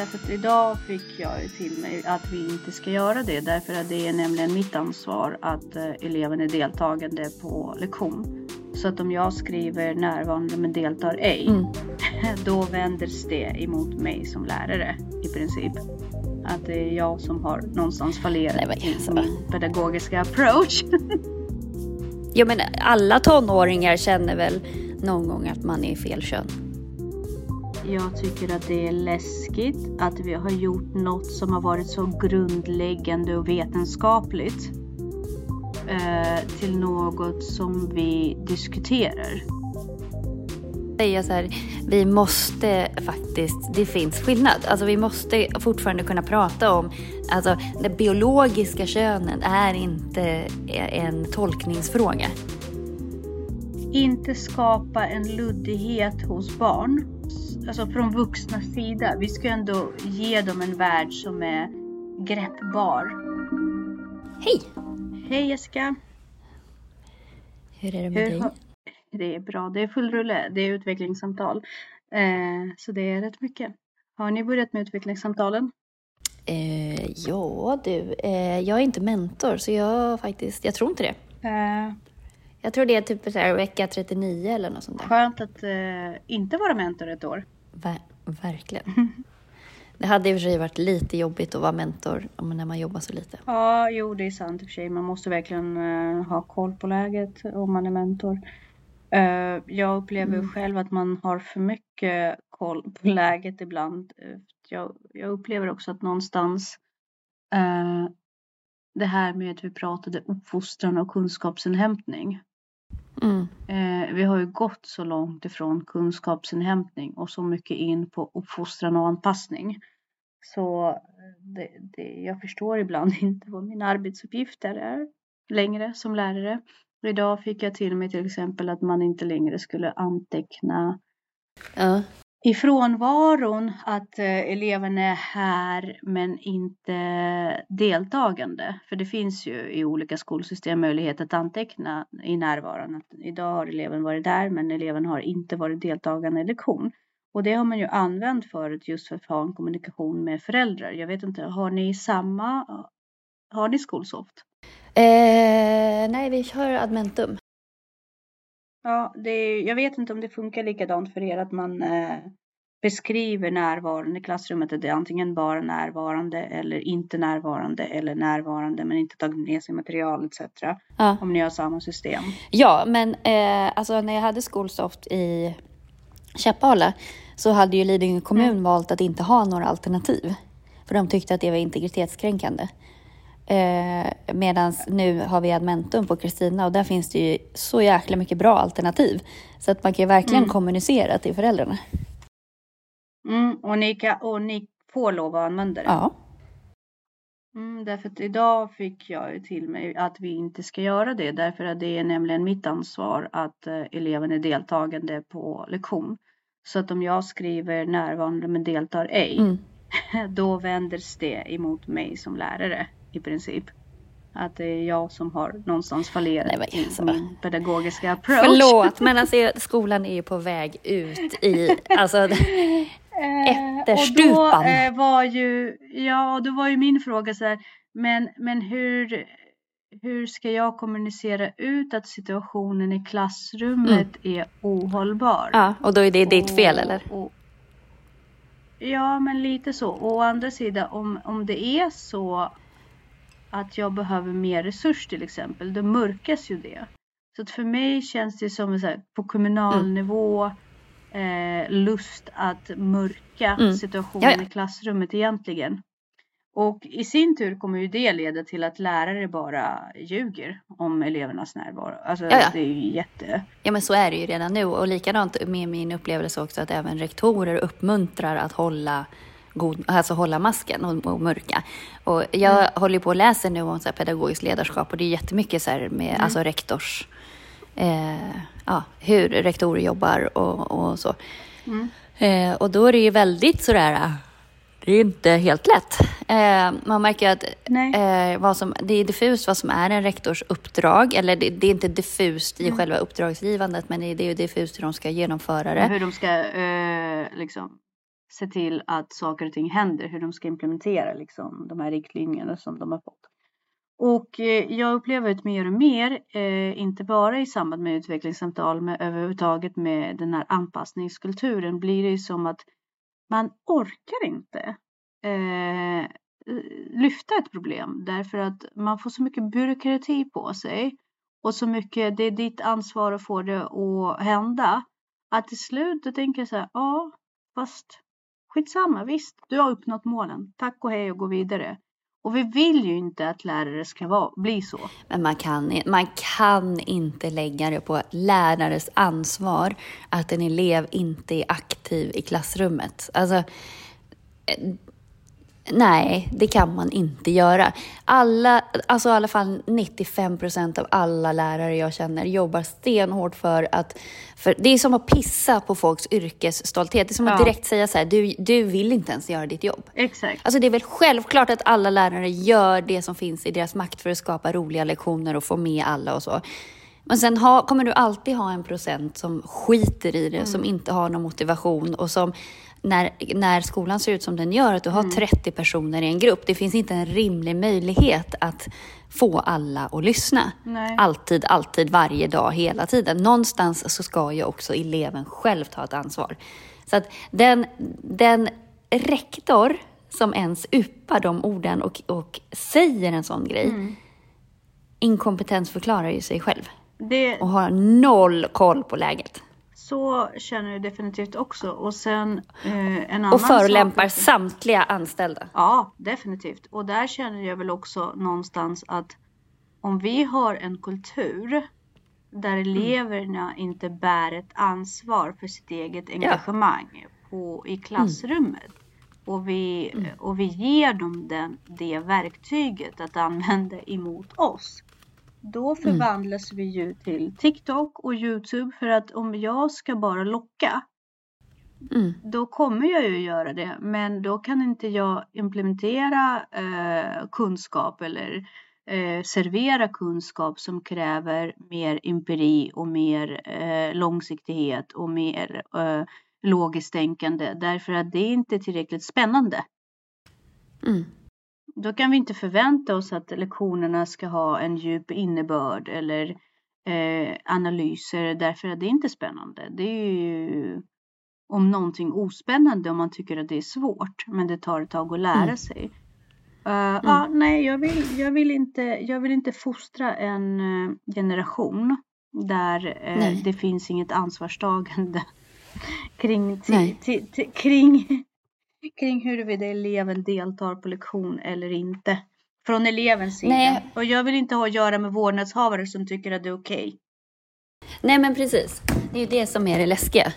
därför att idag fick jag till mig att vi inte ska göra det därför att det är nämligen mitt ansvar att eh, eleven är deltagande på lektion. Så att om jag skriver närvarande men deltar ej, Mm. då vänder det emot mig som lärare i princip. Att det är jag som har någonstans fallerat Nej, men alltså. min pedagogiska approach. Jo men alla tonåringar känner väl någon gång att man är fel kön. Jag tycker att det är läskigt att vi har gjort något som har varit så grundläggande och vetenskapligt eh, till något som vi diskuterar. Säga så här, vi måste faktiskt, det finns skillnad. Alltså vi måste fortfarande kunna prata om, alltså det biologiska könen är inte en tolkningsfråga. Inte skapa en luddighet hos barn. Alltså från vuxnas sida. Vi ska ändå ge dem en värld som är greppbar. Hej! Hej Jessica! Hur är det med Hur dig? Det är bra. Det är full rulle. Det är utvecklingssamtal. Eh, så det är rätt mycket. Har ni börjat med utvecklingssamtalen? Eh, ja du, eh, jag är inte mentor så jag faktiskt, jag tror inte det. Jag tror det är typ så här, vecka 39 eller något sånt där. Skönt att eh, inte vara mentor ett år. Ver- verkligen. Det hade i och för sig varit lite jobbigt att vara mentor när man jobbar så lite. Ja, jo det är sant i och för sig. Man måste verkligen eh, ha koll på läget om man är mentor. Eh, jag upplever Mm. själv att man har för mycket koll på läget ibland. Eh, Jag, jag upplever också att någonstans eh, det här med att vi pratade uppfostran och kunskapsinhämtning. Mm. Eh, vi har ju gått så långt ifrån kunskapsinhämtning och så mycket in på uppfostran och anpassning. Så eh, det, det, jag förstår ibland inte vad mina arbetsuppgifter är längre som lärare. Idag fick jag till mig till exempel att man inte längre skulle anteckna Ja i frånvaron att eh, eleven är här men inte deltagande. För det finns ju i olika skolsystem möjlighet att anteckna i närvaron. Att idag har eleven varit där men eleven har inte varit deltagande i lektion. Och det har man ju använt förut just för att ha en kommunikation med föräldrar. Jag vet inte, har ni samma? Har ni Skolsoft? Eh, nej, vi kör Admentum. Ja, det jag vet inte om det funkar likadant för er att man eh, beskriver närvaron i klassrummet. Att det är antingen bara närvarande eller inte närvarande eller närvarande men inte tagit med sig material etc. Ja. Om ni har samma system. Ja, men eh, alltså när jag hade Skolsoft i Käppala så hade ju Lidingö kommun valt att inte ha några alternativ. För de tyckte att det var integritetskränkande. Eh, Medan nu har vi Admentum på Kristina och där finns det ju så jäkla mycket bra alternativ. Så att man kan ju verkligen Mm. kommunicera till föräldrarna. Mm, och, ni kan, och ni får lov att använda det. Ja. Mm, därför att idag fick jag ju till mig att vi inte ska göra det. Därför att det är nämligen mitt ansvar att eh, eleven är deltagande på lektion. Så att om jag skriver närvarande men deltar ej, Mm. då vänder det emot mig som lärare i princip. Att det är jag som har någonstars fallerat Nej, men i alltså. min pedagogiska approach. Förlåt, men alltså skolan är ju på väg ut i... Alltså, Eh, Ätterstupan. Och då eh, var ju, ja, då var ju min fråga så här, men, men hur, hur ska jag kommunicera ut att situationen i klassrummet är ohållbar? ja, och då är det ditt fel, Och- eller? och- ja, men lite så. Å andra sidan, om, om det är så att jag behöver mer resurs till exempel, då mörkas ju det. Så att för mig känns det som så här, på kommunal Mm. nivå eh, lust att mörka Mm. situationen Ja, ja. i klassrummet egentligen. Och i sin tur kommer ju det leda till att lärare bara ljuger om elevernas närvaro. Alltså Ja, ja. det är ju jätte... Ja, men så är det ju redan nu. Och likadant med min upplevelse också att även rektorer uppmuntrar att hålla, god, alltså hålla masken och, och mörka. Och jag Mm. håller på och läser nu om så här pedagogiskt ledarskap och det är jättemycket så här med Mm. alltså rektors, eh, ja, hur rektorer jobbar och, och så. Mm. Eh, och då är det ju väldigt sådär, det är inte helt lätt. Eh, man märker att eh, vad som, det är diffust vad som är en rektors uppdrag. Eller det, det är inte diffust i Mm. själva uppdragsgivandet, men det är ju diffust hur de ska genomföra det. Hur de ska eh, liksom se till att saker och ting händer, hur de ska implementera liksom, de här riktlinjerna som de har fått. Och eh, jag upplever att mer och mer, eh, inte bara i samband med utvecklingssamtal, men överhuvudtaget med den här anpassningskulturen, blir det som att man orkar inte eh, lyfta ett problem därför att man får så mycket byråkrati på sig och så mycket, det är ditt ansvar att få det att hända. Att till slut då tänker jag så här, ja, fast skitsamma, visst, du har uppnått målen. Tack och hej och gå vidare. Och vi vill ju inte att lärare ska vara, bli så. Men man kan, man kan inte lägga det på lärares ansvar att en elev inte är aktiv i klassrummet. Alltså, eh, Nej, det kan man inte göra. Alla, alltså i alla fall 95 procent av alla lärare jag känner jobbar stenhårt för att... För det är som att pissa på folks yrkesstolthet. Det är som ja. att direkt säga så här, du, du vill inte ens göra ditt jobb. Exakt. Alltså det är väl självklart att alla lärare gör det som finns i deras makt för att skapa roliga lektioner och få med alla och så. Men sen ha, kommer du alltid ha en procent som skiter i det, mm. som inte har någon motivation och som när, när skolan ser ut som den gör, att du har mm. 30 personer i en grupp. Det finns inte en rimlig möjlighet att få alla att lyssna. Nej. Alltid, alltid, varje dag, hela tiden. Någonstans så ska ju också eleven själv ta ett ansvar. Så att den, den rektor som ens yppar de orden och, och säger en sån grej, mm. inkompetensförklarar ju sig själv. Det... Och har noll koll på läget. Så känner jag definitivt också. Och sen eh, en annan Och förolämpar sak... samtliga anställda. Ja, definitivt. Och där känner jag väl också någonstans att om vi har en kultur där mm. eleverna inte bär ett ansvar för sitt eget engagemang ja. på, i klassrummet mm. och, vi, mm. och vi ger dem den, det verktyget att använda emot oss då mm. förvandlas mm. vi ju till TikTok och Youtube för att om jag ska bara locka mm. då kommer jag ju göra det men då kan inte jag implementera eh, kunskap eller eh, servera kunskap som kräver mer empiri och mer eh, långsiktighet och mer eh, logiskt tänkande därför att det är inte tillräckligt spännande. Mm. Då kan vi inte förvänta oss att lektionerna ska ha en djup innebörd eller eh, analyser därför att det är inte spännande. Det är ju om någonting ospännande om man tycker att det är svårt men det tar ett tag att lära mm. sig. Uh, mm. ah, nej, jag vill, jag, vill inte, jag vill inte fostra en uh, generation där uh, det finns inget ansvarstagande kring, kring kring huruvida eleven deltar på lektion eller inte. Från elevens sida. Nej. Och jag vill inte ha att göra med vårdnadshavare som tycker att det är okej. Okay. Nej men precis. Det är ju det som är det läskiga.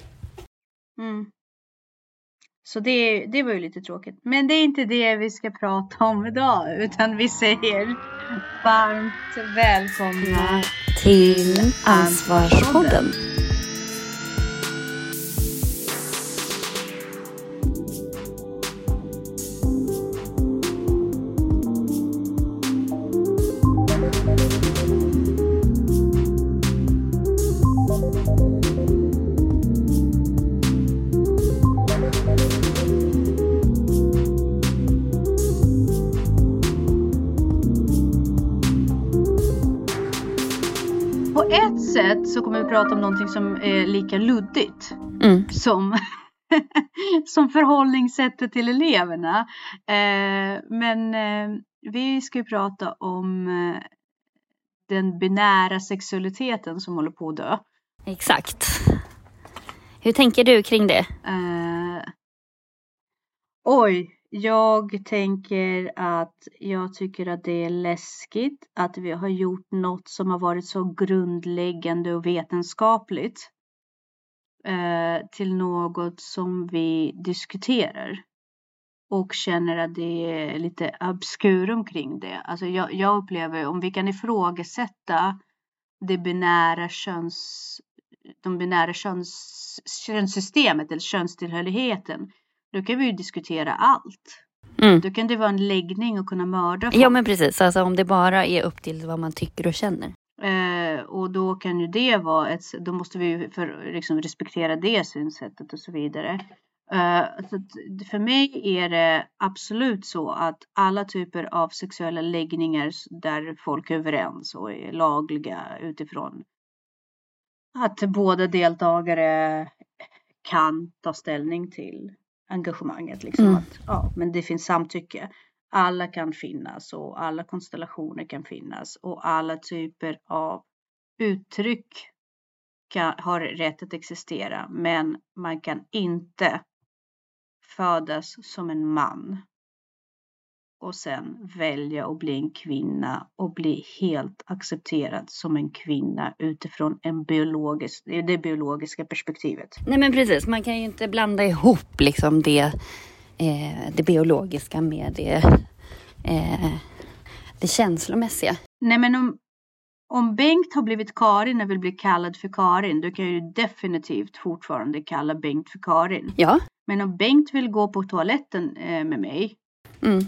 Mm. Så det, det var ju lite tråkigt. Men det är inte det vi ska prata om idag. Utan vi säger varmt välkomna till Ansvarspodden. Prata om någonting som är lika luddigt mm. som, som förhållningssättet till eleverna. Eh, men eh, vi ska ju prata om eh, den binära sexualiteten som håller på att dö. Exakt. Hur tänker du kring det? Eh, oj, jag tänker att jag tycker att det är läskigt att vi har gjort något som har varit så grundläggande och vetenskapligt eh, till något som vi diskuterar och känner att det är lite obskurum kring det. Alltså jag, jag upplever om vi kan ifrågasätta det binära köns, de binära köns, könssystemet eller könstillhörigheten då kan vi ju diskutera allt. Mm. Då kan det vara en läggning och kunna mörda folk. Ja men precis, alltså om det bara är upp till vad man tycker och känner. Eh, och då kan ju det vara ett, då måste vi för, liksom, respektera det synsättet och så vidare. Så för mig är det absolut så att alla typer av sexuella läggningar där folk är överens och är lagliga utifrån att båda deltagare kan ta ställning till engagemanget. Liksom mm. att, ja, men det finns samtycke. Alla kan finnas och alla konstellationer kan finnas och alla typer av uttryck kan, har rätt att existera. Men man kan inte födas som en man och sen välja att bli en kvinna och bli helt accepterad som en kvinna utifrån en biologisk, det biologiska perspektivet. Nej men precis, man kan ju inte blanda ihop liksom det, eh, det biologiska med det, eh, det känslomässiga. Nej men om, om Bengt har blivit Karin och vill bli kallad för Karin, då kan jag ju definitivt fortfarande kalla Bengt för Karin. Ja. Men om Bengt vill gå på toaletten eh, med mig, mm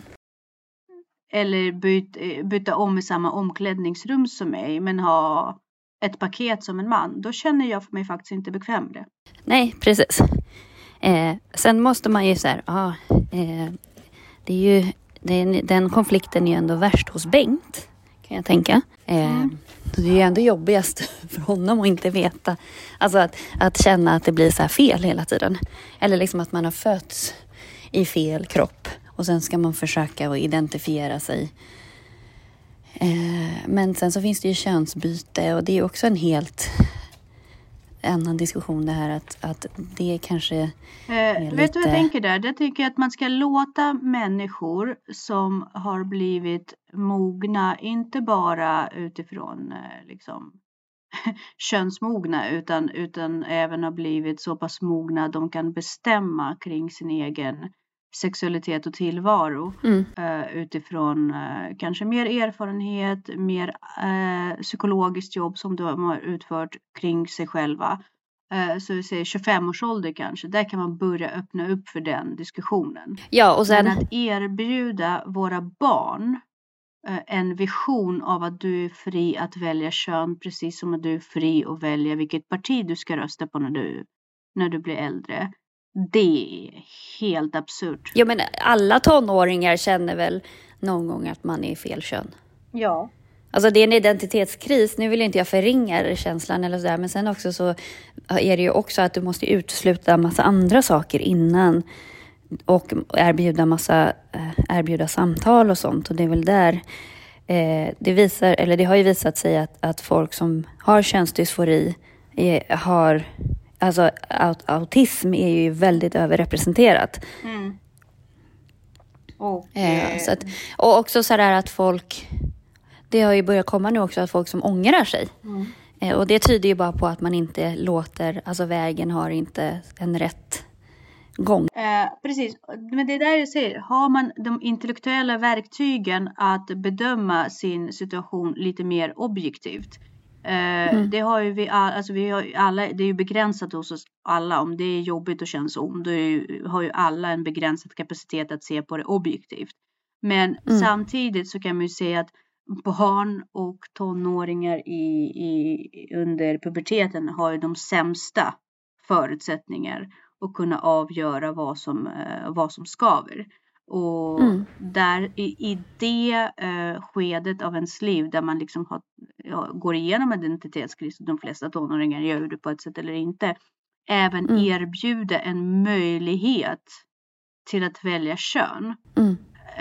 eller byt, byta om i samma omklädningsrum som mig men ha ett paket som en man, då känner jag mig faktiskt inte bekväm med det. Nej, precis. Eh, sen måste man ju så här, ah, eh, det är ju, den, den konflikten är ju ändå värst hos Bengt, kan jag tänka. Eh, mm. Det är ju ändå jobbigast för honom att inte veta, alltså att, att känna att det blir så fel hela tiden. Eller liksom att man har fötts i fel kropp och sen ska man försöka att identifiera sig. Eh, men sen så finns det ju könsbyte och det är också en helt annan diskussion det här att, att det kanske eh, lite... Vet du vad jag tänker där? Jag tänker att man ska låta människor som har blivit mogna, inte bara utifrån eh, liksom könsmogna utan, utan även har blivit så pass mogna att de kan bestämma kring sin egen sexualitet och tillvaro mm. uh, utifrån uh, kanske mer erfarenhet, mer uh, psykologiskt jobb som de har utfört kring sig själva. så vi säger 25 års ålder kanske, där kan man börja öppna upp för den diskussionen. Ja, och sen... Men att erbjuda våra barn en vision av att du är fri att välja kön precis som att du är fri att välja vilket parti du ska rösta på när du, när du blir äldre. Det är helt absurt. Ja, men alla tonåringar känner väl någon gång att man är i fel kön? Ja. Alltså det är en identitetskris. Nu vill inte jag förringa känslan eller sådär, men sen också så är det ju också att du måste utesluta massa andra saker innan och erbjuda massa eh, erbjuda samtal och sånt. Och det är väl där eh, det visar, eller det har ju visat sig att, att folk som har könsdysfori är, har alltså aut autism är ju väldigt överrepresenterat. Mm. Och, eh, så att, och också så där att folk, det har ju börjat komma nu också, att folk som ångrar sig. Mm. Eh, och det tyder ju bara på att man inte låter, alltså vägen har inte en rätt gång. Eh, precis, men det är där jag säger, har man de intellektuella verktygen att bedöma sin situation lite mer objektivt mm. Det har ju vi, alltså vi har alla, det är ju begränsat hos oss alla. Om det är jobbigt och känns om, då ju, har ju alla en begränsad kapacitet att se på det objektivt. Men mm. samtidigt så kan man ju säga att barn och tonåringar i, i, under puberteten har ju de sämsta förutsättningar att kunna avgöra vad som, eh, vad som skaver. Och mm. där i, i det eh, skedet av ens liv där man liksom har, ja, går igenom identitetskris, de flesta tonåringar gör det på ett sätt eller inte, även mm. erbjuda en möjlighet till att välja kön. Mm.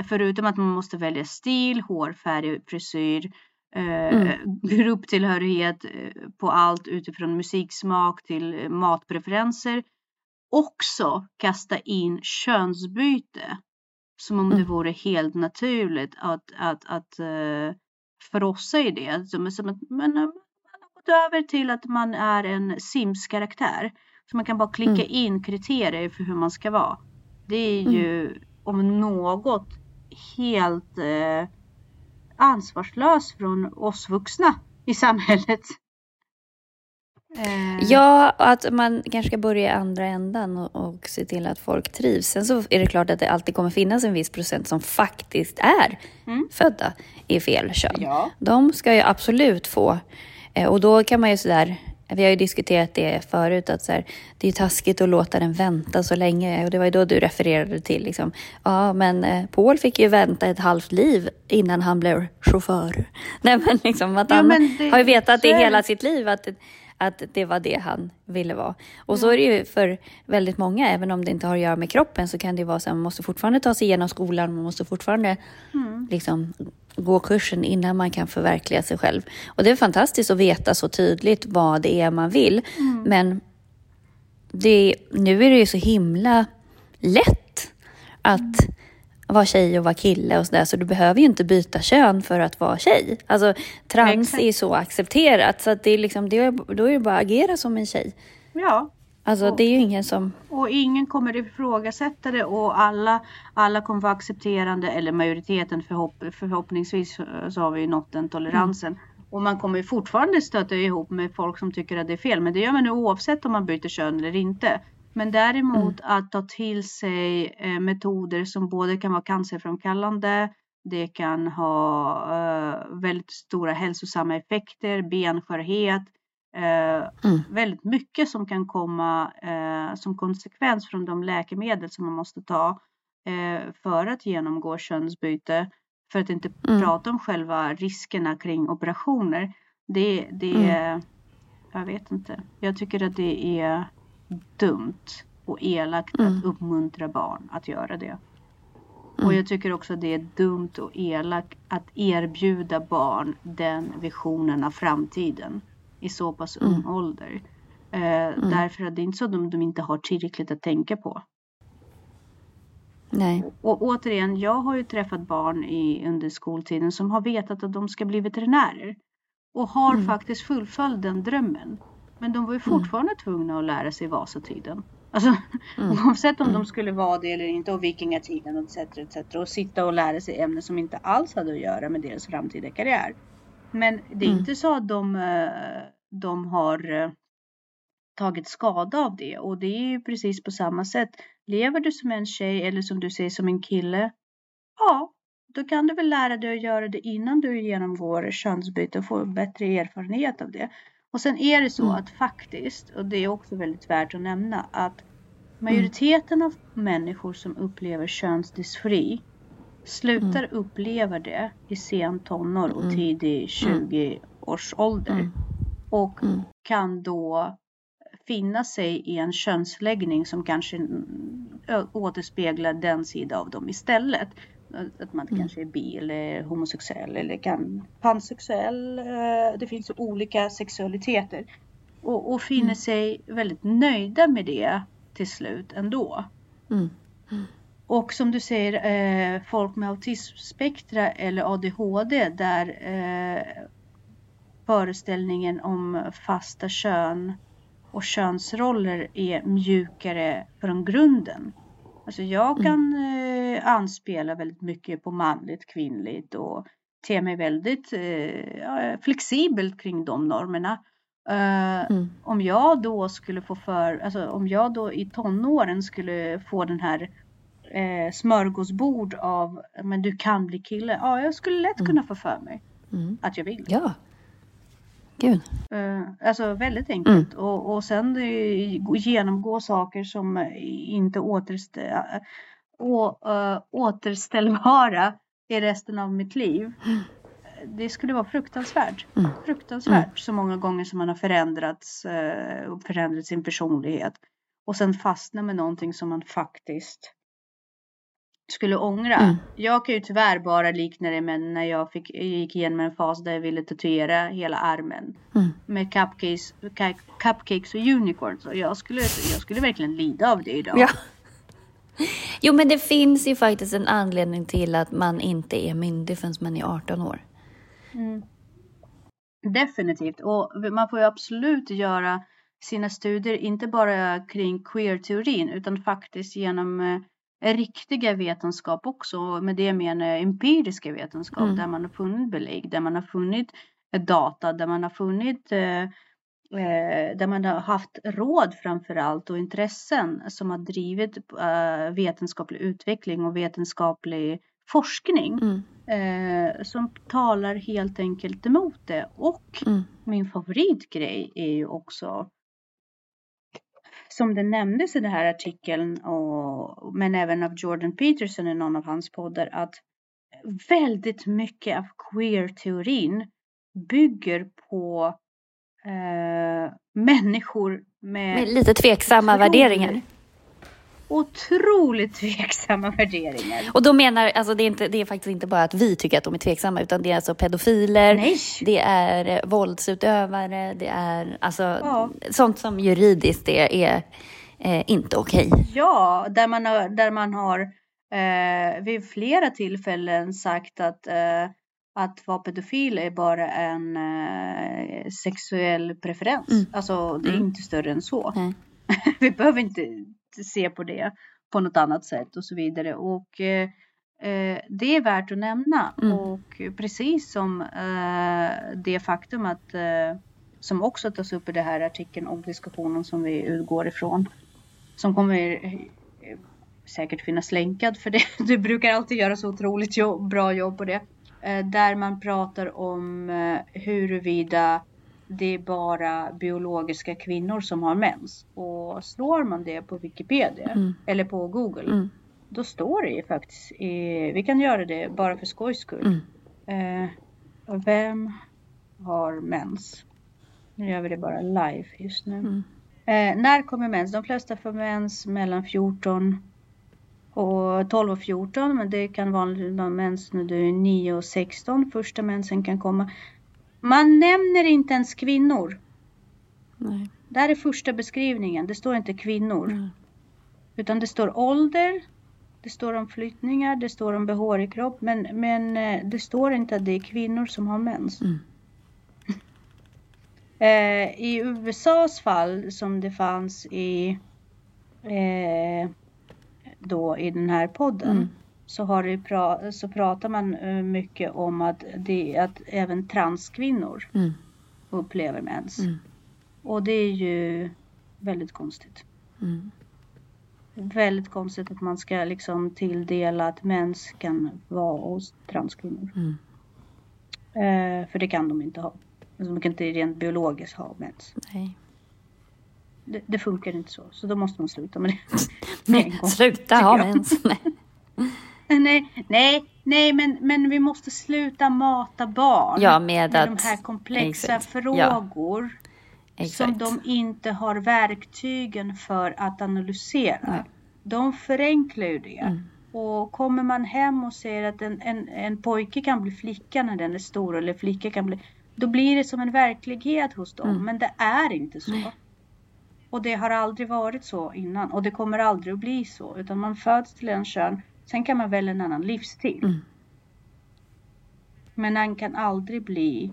Förutom att man måste välja stil, hårfärg, frisyr, eh, mm. grupptillhörighet eh, på allt utifrån musiksmak till matpreferenser. Också kasta in könsbyte som om mm. det vore helt naturligt att, att, att uh, frossa i det. Som, som att man, man har gått över till att man är en Sims-karaktär. Så man kan bara klicka mm. in kriterier för hur man ska vara. Det är mm. ju om något helt uh, ansvarslöst från oss vuxna i samhället. Eh. Ja, att man kanske ska börja i andra ändan och, och, se till att folk trivs. Sen så är det klart att det alltid kommer finnas en viss procent som faktiskt är mm. födda i fel kön. Ja. De ska ju absolut få. Eh, och då kan man ju sådär vi har ju diskuterat det förut, att så här, det är taskigt att låta den vänta så länge. Och det var ju då du refererade till, liksom, ja men eh, Paul fick ju vänta ett halvt liv innan han blev chaufför. Nej men liksom att Ja, han men det- har ju vetat det. hela sitt liv, att, att det var det han ville vara. Och så är det ju för väldigt många, även om det inte har att göra med kroppen, så kan det vara så att man måste fortfarande ta sig igenom skolan, man måste fortfarande liksom, gå kursen innan man kan förverkliga sig själv. Och det är fantastiskt att veta så tydligt vad det är man vill. Men det, nu är det ju så himla lätt att vara tjej och vara kille och sådär, så du behöver ju inte byta kön för att vara tjej. Alltså trans Exakt. är ju så accepterat, så det är liksom, det är, då är det bara att agera som en tjej. Ja, Alltså det är ju ingen som... och ingen kommer ifrågasätta det och alla, alla kommer vara accepterande eller majoriteten förhopp, förhoppningsvis så har vi ju nått den toleransen. Och man kommer fortfarande stöta ihop med folk som tycker att det är fel. Men det gör man nu oavsett om man byter kön eller inte. Men däremot att ta till sig eh, metoder som både kan vara cancerframkallande, det kan ha eh, väldigt stora hälsosamma effekter, benskörhet, eh, Mm. väldigt mycket som kan komma eh, som konsekvens från de läkemedel som man måste ta eh, för att genomgå könsbyte. För att inte Mm. prata om själva riskerna kring operationer. Det, det Mm. är, jag vet inte. Jag tycker att det är dumt och elakt Mm. att uppmuntra barn att göra det. Och Mm. jag tycker också att det är dumt och elakt att erbjuda barn den visionen av framtiden i så pass ung Mm. ålder. Eh, Därför att det är inte så att de, de inte har tillräckligt att tänka på. Nej. Och återigen, jag har ju träffat barn i, under skoltiden som har vetat att de ska bli veterinärer. Och har Mm. faktiskt fullföljt den drömmen. Men de var ju fortfarande tvungna att lära sig Vasatiden. Alltså Mm. oavsett om de skulle vara det eller inte och vikingatiden etc. etc. Och sitta och lära sig ämnen som inte alls hade att göra med deras framtida karriär. Men det är Mm. inte så att de, eh, de har eh, tagit skada av det. Och det är ju precis på samma sätt. Lever du som en tjej eller som du säger som en kille. Ja, då kan du väl lära dig att göra det innan du genomgår könsbyte och får bättre erfarenhet av det. Och sen är det så Mm. att faktiskt, och det är också väldigt värt att nämna, att majoriteten av människor som upplever könsdysfori slutar uppleva det i sen tonår och Mm. tidig 20-årsålder. Mm. Och Mm. kan då finna sig i en könsläggning som kanske mm, återspeglar den sida av dem istället. Att man Mm. kanske är bi eller homosexuell eller kan pansexuell. eh, Det finns olika sexualiteter. Och, och finner Mm. sig väldigt nöjda med det till slut ändå. Mm. Och som du säger, eh, folk med autismspektra eller ADHD där eh, föreställningen om fasta kön och könsroller är mjukare från grunden. Alltså jag kan eh, anspela väldigt mycket på manligt, kvinnligt och te mig väldigt eh, flexibelt kring de normerna. Eh, Mm. om jag då skulle få för, alltså om jag då i tonåren skulle få den här eh, smörgåsbord av, men du kan bli kille. Ja, jag skulle lätt kunna få för mig Mm. att jag vill. Ja. Gud. Eh, alltså väldigt enkelt. Och, och sen eh, gå- genomgå saker som eh, inte återstä, å, eh, återställbara i resten av mitt liv. Det skulle vara fruktansvärt. Mm. Fruktansvärt så många gånger som man har förändrats eh, och förändrat sin personlighet. Och sen fastna med någonting som man faktiskt skulle ångra. Mm. Jag kan ju tyvärr bara likna det med när jag fick, gick igenom en fas där jag ville tatuera hela armen Mm. med cupcakes, cu- cupcakes och unicorns. Och jag skulle, jag skulle verkligen lida av det idag. Ja. Jo, men det finns ju faktiskt en anledning till att man inte är myndig förrän man är 18 år. Mm. Definitivt. Och man får ju absolut göra sina studier, inte bara kring queer-teorin, utan faktiskt genom eh, riktiga vetenskap också. Och med det menar jag empiriska vetenskap, Mm. där man har funnit belägg, där man har funnit eh, data, där man har funnit eh, eh, där man har haft råd framför allt och intressen som har drivit eh, vetenskaplig utveckling och vetenskaplig forskning. Mm. Eh, som talar helt enkelt emot det. Och Mm. min favoritgrej är ju också som det nämndes i den här artikeln och, men även av Jordan Peterson i någon av hans poddar att väldigt mycket av queer-teorin bygger på eh, människor med, Med lite tveksamma otroligt- värderingar otroligt tveksamma värderingar. Och då menar, alltså det är, inte, det är faktiskt inte bara att vi tycker att de är tveksamma, utan det är alltså pedofiler, Nej! det är eh, våldsutövare, det är alltså Ja. sånt som juridiskt är, är eh, inte okej. Ja, där man har, där man har eh, vid flera tillfällen sagt att, eh, att vara pedofil är bara en eh, sexuell preferens. Mm. Alltså det är Mm. inte större än så. Nej. Vi behöver inte se på det på något annat sätt och så vidare. Och eh, eh, det är värt att nämna. Mm. Och precis som eh, det faktum att eh, som också tas upp i den här artikeln och diskussionen som vi utgår ifrån. Som kommer eh, säkert finnas länkad för det. Du brukar alltid göra så otroligt jobb, bra jobb på det. Eh, där man pratar om huruvida det är bara biologiska kvinnor som har mens. Och slår man det på Wikipedia Mm. eller på Google. Mm. Då står det ju faktiskt. I, vi kan göra det bara för skojs skull. Mm. Eh, vem har mens? Nu gör vi det bara live just nu. Mm. Eh, när kommer mens? De flesta får mens mellan 14 och 12 och 14. Men det kan vara mens när du är 9 och 16. Första mensen kan komma. Man nämner inte ens kvinnor. Nej. Här är första beskrivningen. Det står inte kvinnor. Mm. Utan det står ålder. Det står om flyttningar. Det står om behårig kropp. Men, men eh, det står inte att det är kvinnor som har mens. Mm. Eh, I USAs fall som det fanns i eh, då i den här podden Mm. Så, har det pra- så pratar man eh, mycket om att, det, att även transkvinnor Mm. upplever mens. Mm. Och det är ju väldigt konstigt. Mm. Väldigt konstigt att man ska liksom tilldela att mens kan vara hos transkvinnor. Mm. Eh, för det kan de inte ha. Alltså, de kan inte rent biologiskt ha mens. Nej. Det, det funkar inte så. Så då måste man sluta med det. gång. Sluta ha mens. Nej. Nej, nej, men, men vi måste sluta mata barn. Ja, med de att- här komplexa exakt. Ja. frågor. Som Exakt. de inte har verktygen för att analysera. Nej. De förenklar ju det. Mm. Och kommer man hem och säger att en, en, en pojke kan bli flicka när den är stor eller flicka kan bli... Då blir det som en verklighet hos dem. Mm. Men det är inte så. Nej. Och det har aldrig varit så innan. Och det kommer aldrig att bli så. Utan man föds till en kön. Sen kan man välja en annan livsstil. Mm. Men man kan aldrig bli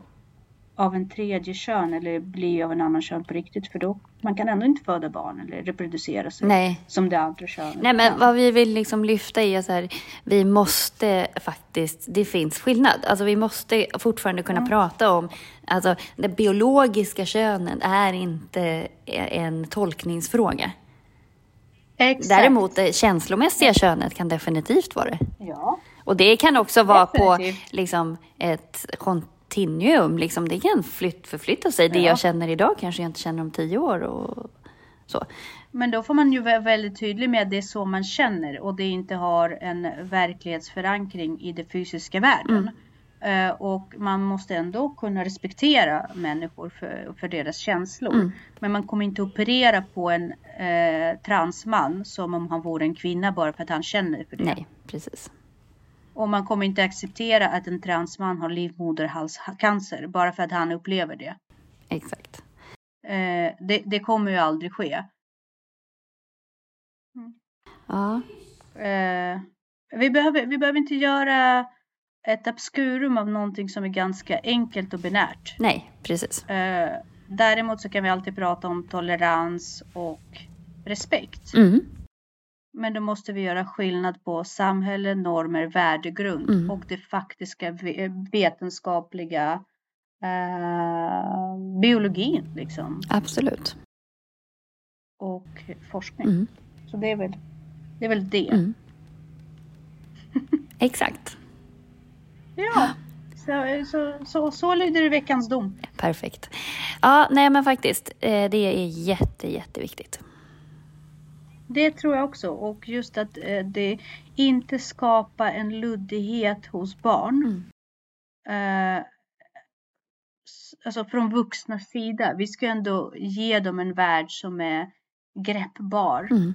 av en tredje kön eller bli av en annan kön på riktigt. För då man kan ändå inte föda barn eller reproducera sig Nej. som det andra könet Nej, men vad vi vill liksom lyfta är så här, vi måste faktiskt, det finns skillnad. Alltså vi måste fortfarande kunna prata om, alltså det biologiska könet är inte en tolkningsfråga. Exakt. Däremot det känslomässiga könet kan definitivt vara det. Ja. Och det kan också vara på Definitivt. liksom, ett kontinuum. Liksom, det kan flytt, förflytta sig. Det Ja. jag känner idag kanske jag inte känner om tio år. Och så. Men då får man ju vara väldigt tydlig med att det är så man känner och det inte har en verklighetsförankring i den fysiska världen. Eh, och man måste ändå kunna respektera människor för, för deras känslor. Mm. Men man kommer inte operera på en eh, transman som om han vore en kvinna bara för att han känner för det. Nej, precis. Och man kommer inte acceptera att en transman har livmoderhalscancer bara för att han upplever det. Exakt. Eh, det, det kommer ju aldrig ske. Ja. Eh, vi, behöver, vi behöver inte göra ett obskurum av någonting som är ganska enkelt och binärt. Nej, precis. Eh, däremot så kan vi alltid prata om tolerans och respekt. Mm. Men då måste vi göra skillnad på samhälle, normer, värdegrund Mm. och det faktiska ve- vetenskapliga eh, biologin liksom. Absolut. Och forskning. Mm. Så det är väl det. Är väl det. Mm. Exakt. Ja, så, så, så, så lyder veckans dom. Perfekt. Ja, nej men faktiskt. Eh, det är jätte, jätteviktigt. Det tror jag också. Och just att eh, det inte skapar en luddighet hos barn. Mm. Eh, alltså från vuxnas sida. Vi ska ändå ge dem en värld som är greppbar Mm.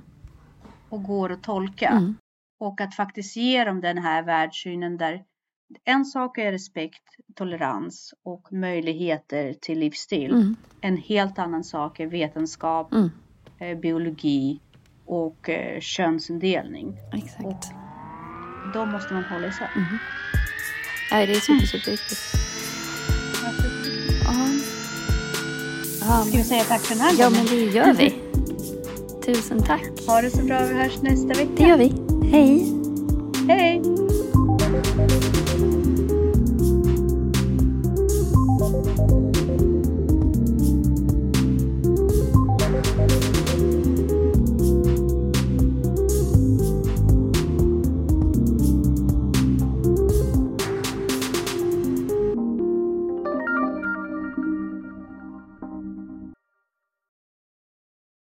och går att tolka. Mm. Och att faktiskt ge dem den här världssynen där en sak är respekt, tolerans och möjligheter till livsstil. Mm. En helt annan sak är vetenskap, Mm. eh, biologi och eh, könsindelning. Exakt. Då måste man hålla isär. Mm. Nej, det är super. Ja. Ja, Ska vi säga tack för den här ja, gången? men det gör vi. Tusen tack. Ha det så bra, vi hörs nästa vecka. Det gör vi. Hej. Hej!